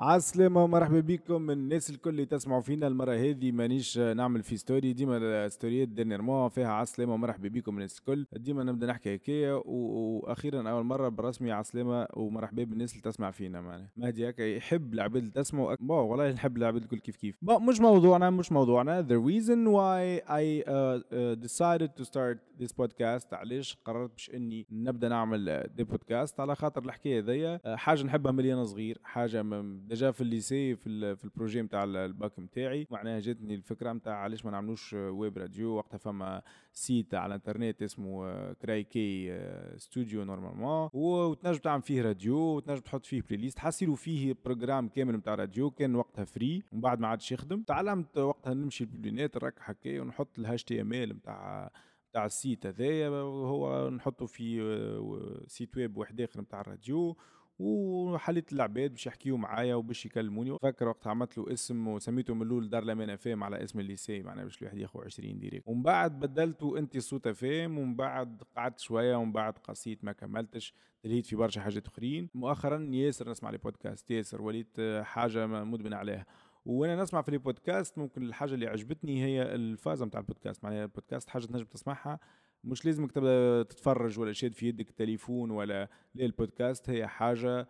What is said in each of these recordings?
عالسلامة ومرحبا بكم الناس الكل اللي تسمعوا فينا المرة هذه. مانيش نعمل في story ديما الستوريات dernièrement فيها عالسلامة ومرحبا بكم الناس الكل. ديما نبدأ نحكي هكايا وأخيرا أول مرة بالرسمي عالسلامة ومرحبا بالناس اللي تسمع فينا معناها. مهدي هكا يحب العباد اللي تسمعوا bon والله نحب العباد الكل كيف كيف. bon مش موضوعنا مش موضوعنا. The reason why I uh, uh, decided to start this podcast علاش قررت باش إني نبدأ نعمل des podcasts على خاطر الحكاية هذيا حاجة نحبها ملي أنا صغير حاجة déjà في ال lycée في في ال projet نتاع الباك نتاعي معناها جاتني الفكرة نتاع علاش ما نعملوش web radio. وقتها فما site على الانترنت اسمه كراي كي ستوديو normalement وتنجم تعمل فيه راديو وتنجم تحط فيه playlist حصيلوا فيه programme كامل نتاع راديو. كان وقتها free ومن بعد ما عادش يخدم. تعلمت وقتها نمشي البلينات نركح هكايا ونحط ال HTML نتاع تاع ال site هذايا. وهو نحطه في site web واحد اخر نتاع الراديو. وحليت العباد باش يحكيو معايا وباش يكلموني. فاكر وقت عملت له اسم وسميته من الأول دار لمان FM على اسم ال lycée معناها باش الواحد ياخذ 20 direct ومن بعد بدلته أنت صوت FM ومن بعد قعدت شوية ومن بعد قصيت ما كملتش تلهيت في برشا حاجات أخرين. مؤخرا ياسر نسمع les podcasts ياسر وليت حاجة مدمن عليها. وأنا نسمع في البودكاست ممكن الحاجة اللي عجبتني هي الفازة نتاع البودكاست معناها البودكاست حاجة تنجم تسمعها مش لازمك تبدا تتفرج ولا شاد في يدك التليفون ولا لا البودكاست هي حاجة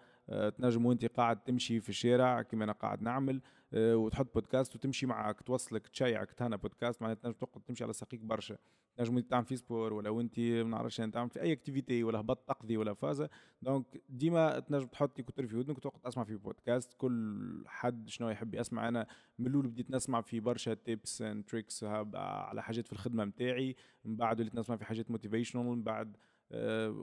تنجم وانت قاعد تمشي في الشارع كما أنا قاعد نعمل وتحط بودكاست وتمشي معك توصلك تشيعك تهنا بودكاست معناتها تنجم تقعد تمشي على ساقيك برشا. تنجم تعمل في sport ولا وانت ما نعرفش تعمل في أي activité ولا هبط تقضي ولا فازة. donc ديما تنجم تحط écouteur في ودنك وتقعد تسمع في بودكاست. كل حد شنو يحب يسمع أنا من الأول بديت نسمع في برشا tips and tricks على حاجات في الخدمة نتاعي من بعد وليت نسمع في حاجات motivational من بعد آه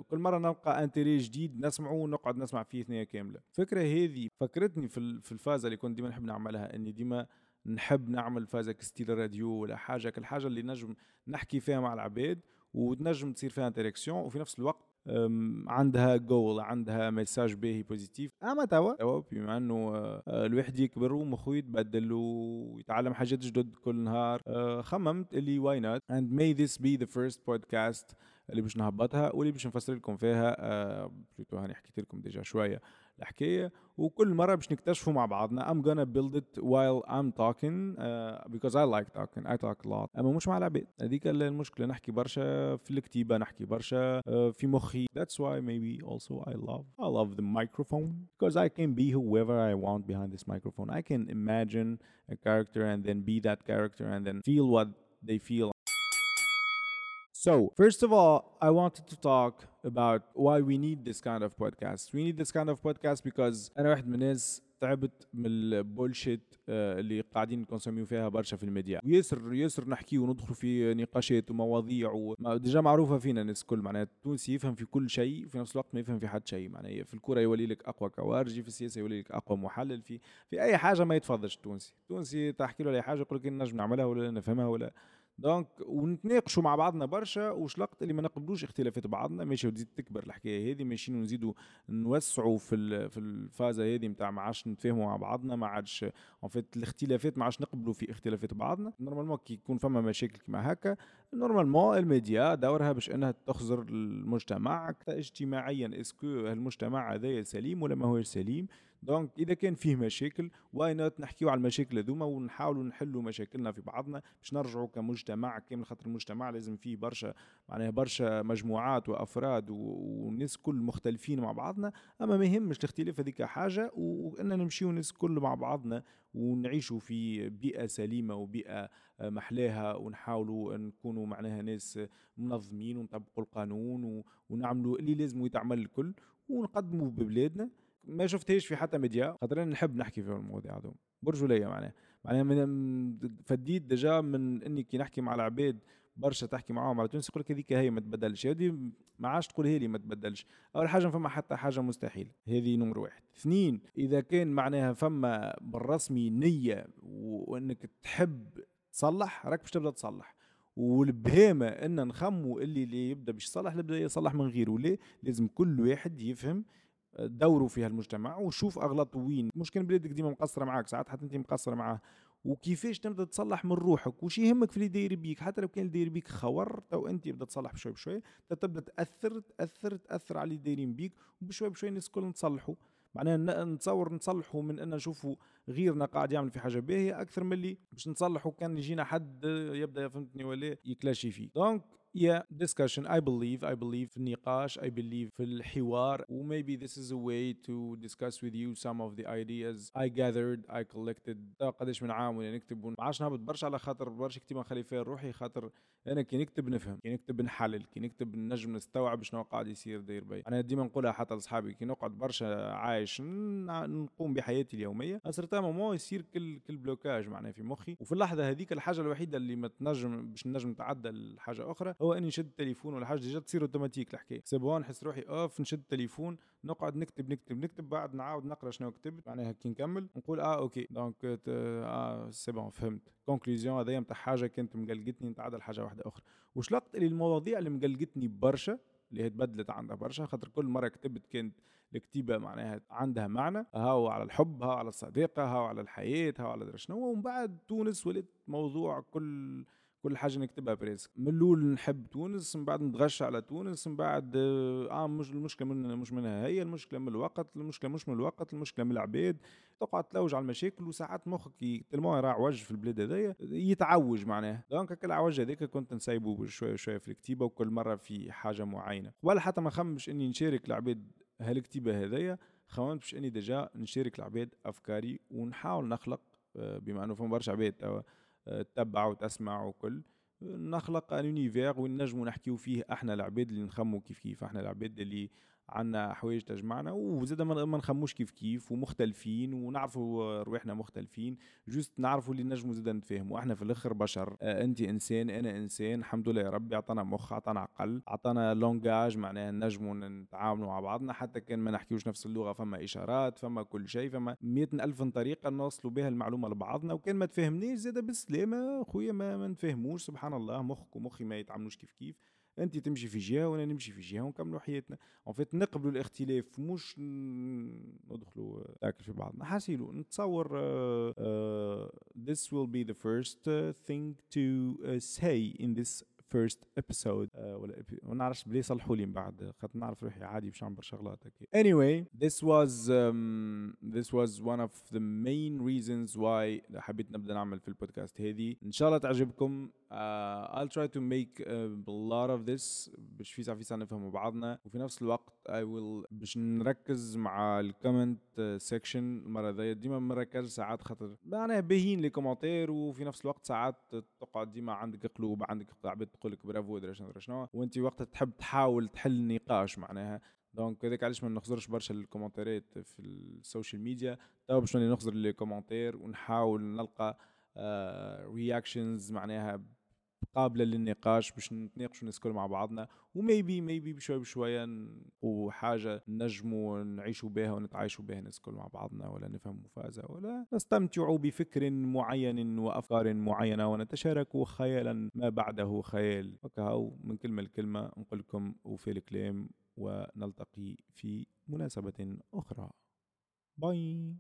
كل مرة نلقى entry جديد نسمعه ونقعد نسمع فيه ثنيه كاملة. الفكرة هذه فكرتني في الفازة اللي كنت ديما نحب نعملها إني ديما نحب نعمل فازة ك style راديو ولا حاجة كالحاجة اللي نجم نحكي فيها مع العباد وتنجم تصير فيها interaction وفي نفس الوقت عندها جول عندها message باهي positif أما توا توا بما إنه الواحد يكبر ومخه يتبدل ويتعلم حاجات جدد كل نهار خممت اللي why not and may this be the first podcast اللي باش نهبطها واللي باش نفسر لكم فيها plutôt هاني حكيت لكم déjà شوية الحكاية وكل مره باش نكتشفوا مع بعضنا I'm gonna build it while I'm talking uh, because I like talking I talk a lot اما مش مع العباد هذيك المشكلة نحكي برشا في الكتيبه نحكي برشا uh, في مخي that's why maybe also I love I love the microphone because I can be whoever I want behind this microphone I can imagine a character and then be that character and then feel what they feel So, first of all, I wanted to talk about why we need this kind of podcast. We need this kind of podcast because أنا واحد من الناس تعبت من ال bullshit اللي قاعدين نكونسوميو فيها برشا في الميديا. وياسر ياسر نحكي وندخلوا في نقاشات ومواضيع و déjà معروفة فينا الناس الكل معناها التونسي يفهم في كل شيء وفي نفس الوقت ما يفهم في حد شيء. معناها في الكوره يولي لك أقوى كوارجي في السياسة يولي لك أقوى محلل في في أي حاجة ما يتفضلش التونسي. التونسي تحكي له أي حاجة يقول لك نجم نعملها ولا نفهمها ولا donc ونتناقشوا مع بعضنا برشا وش لقت اللي ما نقبلوش اختلافات بعضنا. ماشي وتزيد تكبر الحكاية هذه ماشي نزيدوا نوسعوا في في الفازة هذه نتاع ما عادش نتفاهموا مع بعضنا ما عادش en fait الاختلافات ما عادش نقبلوا في اختلافات بعضنا. normalement كي يكون فما مشاكل كما هكا normalement الميديا دورها باش إنها تخزر المجتمع اجتماعيا. est-ce que المجتمع هذايا سليم ولا ما هو سليم؟ donc إذا كان فيه مشاكل why not نحكيو على المشاكل هذوما ونحاولوا نحلوا مشاكلنا في بعضنا باش نرجعوا كمجتمع كامل خاطر المجتمع لازم فيه برشا معناها برشا مجموعات وأفراد والناس كل مختلفين مع بعضنا. أما ما يهمش الاختلاف هذيك حاجة وان نمشيو الناس كل مع بعضنا ونعيشوا في بيئة سليمة وبيئة محلاها ونحاولوا نكونوا معناها ناس منظمين ونطبقوا القانون ونعملوا اللي لازم يتعمل الكل ونقدموا ببلادنا. ما شفتهاش في حتى ميديا. خاطر نحب نحكي في المواضيع هذوم برجولية معناها. معناها من فديت déjà من إني كي نحكي مع العباد برشا تحكي معاهم على تونس يقول لك هذيك هي ما تبدلش. هذه ما عادش تقول لي ما تبدلش. أول حاجة فما حتى حاجة مستحيل هذه نمر واحد. اثنين إذا كان معناها فما بالرسمي نية وإنك تحب تصلح راك باش تبدأ تصلح. والبهامه إن نخمو اللي اللي يبدأ باش يصلح يبدا يصلح من غيره. ليه؟ لازم كل واحد يفهم دوره في هالمجتمع وشوف اغلطه وين. مش كان بلادك ديما مقصرة معاك ساعات حتى أنت مقصرة معاه. وكيفاش تبدأ تصلح من روحك؟ وش يهمك في اللي داير بيك؟ حتى لو كان اللي داير بيك خور تو أنت تبدأ تصلح بشوي بشوي. تبدأ تأثر تأثر تأثر على اللي دايرين بيك وبشوي بشوي الناس الكل نتصلحوا. معناها نتصور نصلحوا من أن نشوفوا غيرنا قاعد يعمل في حاجة باهية أكثر من اللي باش نصلحوا. كان يجينا حد يبدأ فهمتني ولا؟ يكلاشي فيه. donc il y a discussion. I believe I believe في النقاش I believe في الحوار maybe this is a way to discuss with you some of the ideas I gathered I collected. قداش من عام وأنا نكتب ما عادش نهبط برشا على خاطر برشا كتيبه نخلي فيها روحي خاطر أنا كي نكتب نفهم كي نكتب نحلل كي نكتب نجم نستوعب شنو قاعد يصير داير بي. أنا ديما نقولها حتى لأصحابي كي نقعد برشا عايش نقوم بحياتي اليومية à certain moment يصير كل كل blocage معناها في مخي. وفي اللحظة هذيك الحاجة الوحيدة اللي ما تنجم باش نجم نتعدى لحاجه أخرى هو اني نشد التليفون ولا حاجة ديجا تصير أوتوماتيك الحكاية. c'est bon نحس روحي أوف نشد التليفون نقعد نكتب نكتب نكتب بعد نعاود نقرأ شنو كتبت. معناها كي نكمل نقول آه okay. donc آه c'est bon فهمت. conclusion هذايا نتاع حاجة كانت مقلقتني نتعدى لحاجه واحدة أخرى. وش لقيت اللي المواضيع اللي مقلقتني برشا اللي هي تبدلت عندها برشا خاطر كل مرة كتبت كانت الكتيبة معناها عندها معنى. هاو على الحب هاو على الصديقة هاو على الحياة هاو على شنو. ومن بعد تونس ولات موضوع كل كل حاجة نكتبها presque من الأول نحب تونس من بعد نتغشى على تونس من بعد آه مش المشكلة من مش منها هي المشكلة من الوقت المشكلة مش من الوقت المشكلة من العباد. تقعد تلوج على المشاكل وساعات مخك تلمو يرى عوج في البلاد هذايا يتعوج معناها. donc هكا العوج هذاك كنت نسيبه شوية شوية في الكتيبة وكل مرة في حاجة معينة. ولا حتى ما خمش إني نشارك العباد هالكتيبة هذايا خممت باش إني ديجا نشارك العباد أفكاري ونحاول نخلق آه، بما إنه فما برشا عباد تتبع وتسمع وكل. نخلق un univers وين نجموا نحكيو فيه إحنا العباد اللي نخمو كيف كيف إحنا العباد اللي عندنا حوايج تجمعنا وزاد ما نخموش كيف كيف ومختلفين ونعرفوا رواحنا مختلفين جوست نعرفوا اللي نجموا زاد نتفاهموا إحنا في الآخر بشر. آه انت انسان أنا انسان الحمد لله يا ربي عطانا مخ عطانا عقل عطانا لونجاج معناها نجموا نتعاملوا مع بعضنا حتى كان ما نحكيوش نفس اللغة فما إشارات فما كل شيء فما مئة ألف طريقة نوصلوا بها المعلومة لبعضنا وكان ما تفهمنيش زاد بالسلامة خويا ما, ما نفهموش سبحان الله مخك ومخي ما يتعاملوش كيف كيف. أنت تمشي في جهة وأنا نمشي في جهة ونكملوا حياتنا. en fait نقبلوا الاختلاف مش ندخلوا tacle في بعضنا. حاسيلو نتصور uh, uh, this will be the first uh, thing to uh, say in this first episode uh, ولا ما نعرفش بالله صلحوا لي من بعد خاطر نعرف روحي عادي باش نعمل برشا غلط anyway this was um, this was one of the main reasons why حبيت نبدأ نعمل في البودكاست هذه. إن شاء الله تعجبكم. Uh, I'll try to make a lot of this باش في ساعة في ساعة نفهموا بعضنا. وفي نفس الوقت I will باش نركز مع ال comment section المرة ذي ديما ما نركزش ساعات خاطر معناها باهيين les commentaires وفي نفس الوقت ساعات تقعد ديما عندك قلوب عندك عباد تقول لك برافو درا شنو شنو وانت وقتها تحب تحاول تحل النقاش معناها. donc هذاك علاش ما نخزرش برشا الكومنتيرات في السوشيال ميديا. تو باش نخزر les commentaires ونحاول نلقى reactions uh, معناها قابلة للنقاش باش نتناقشوا الناس كل مع بعضنا و maybe maybe بشوي بشوية وحاجة نجموا نعيشوا بها ونتعايشوا بها كل مع بعضنا ولا نفهموا فازة ولا نستمتعوا بفكر معين وأفكار معينة ونتشارك خيالا ما بعده خيال. وكهو من كلمة لكلمة نقول لكم وفى الكلام ونلتقي في مناسبة أخرى. باي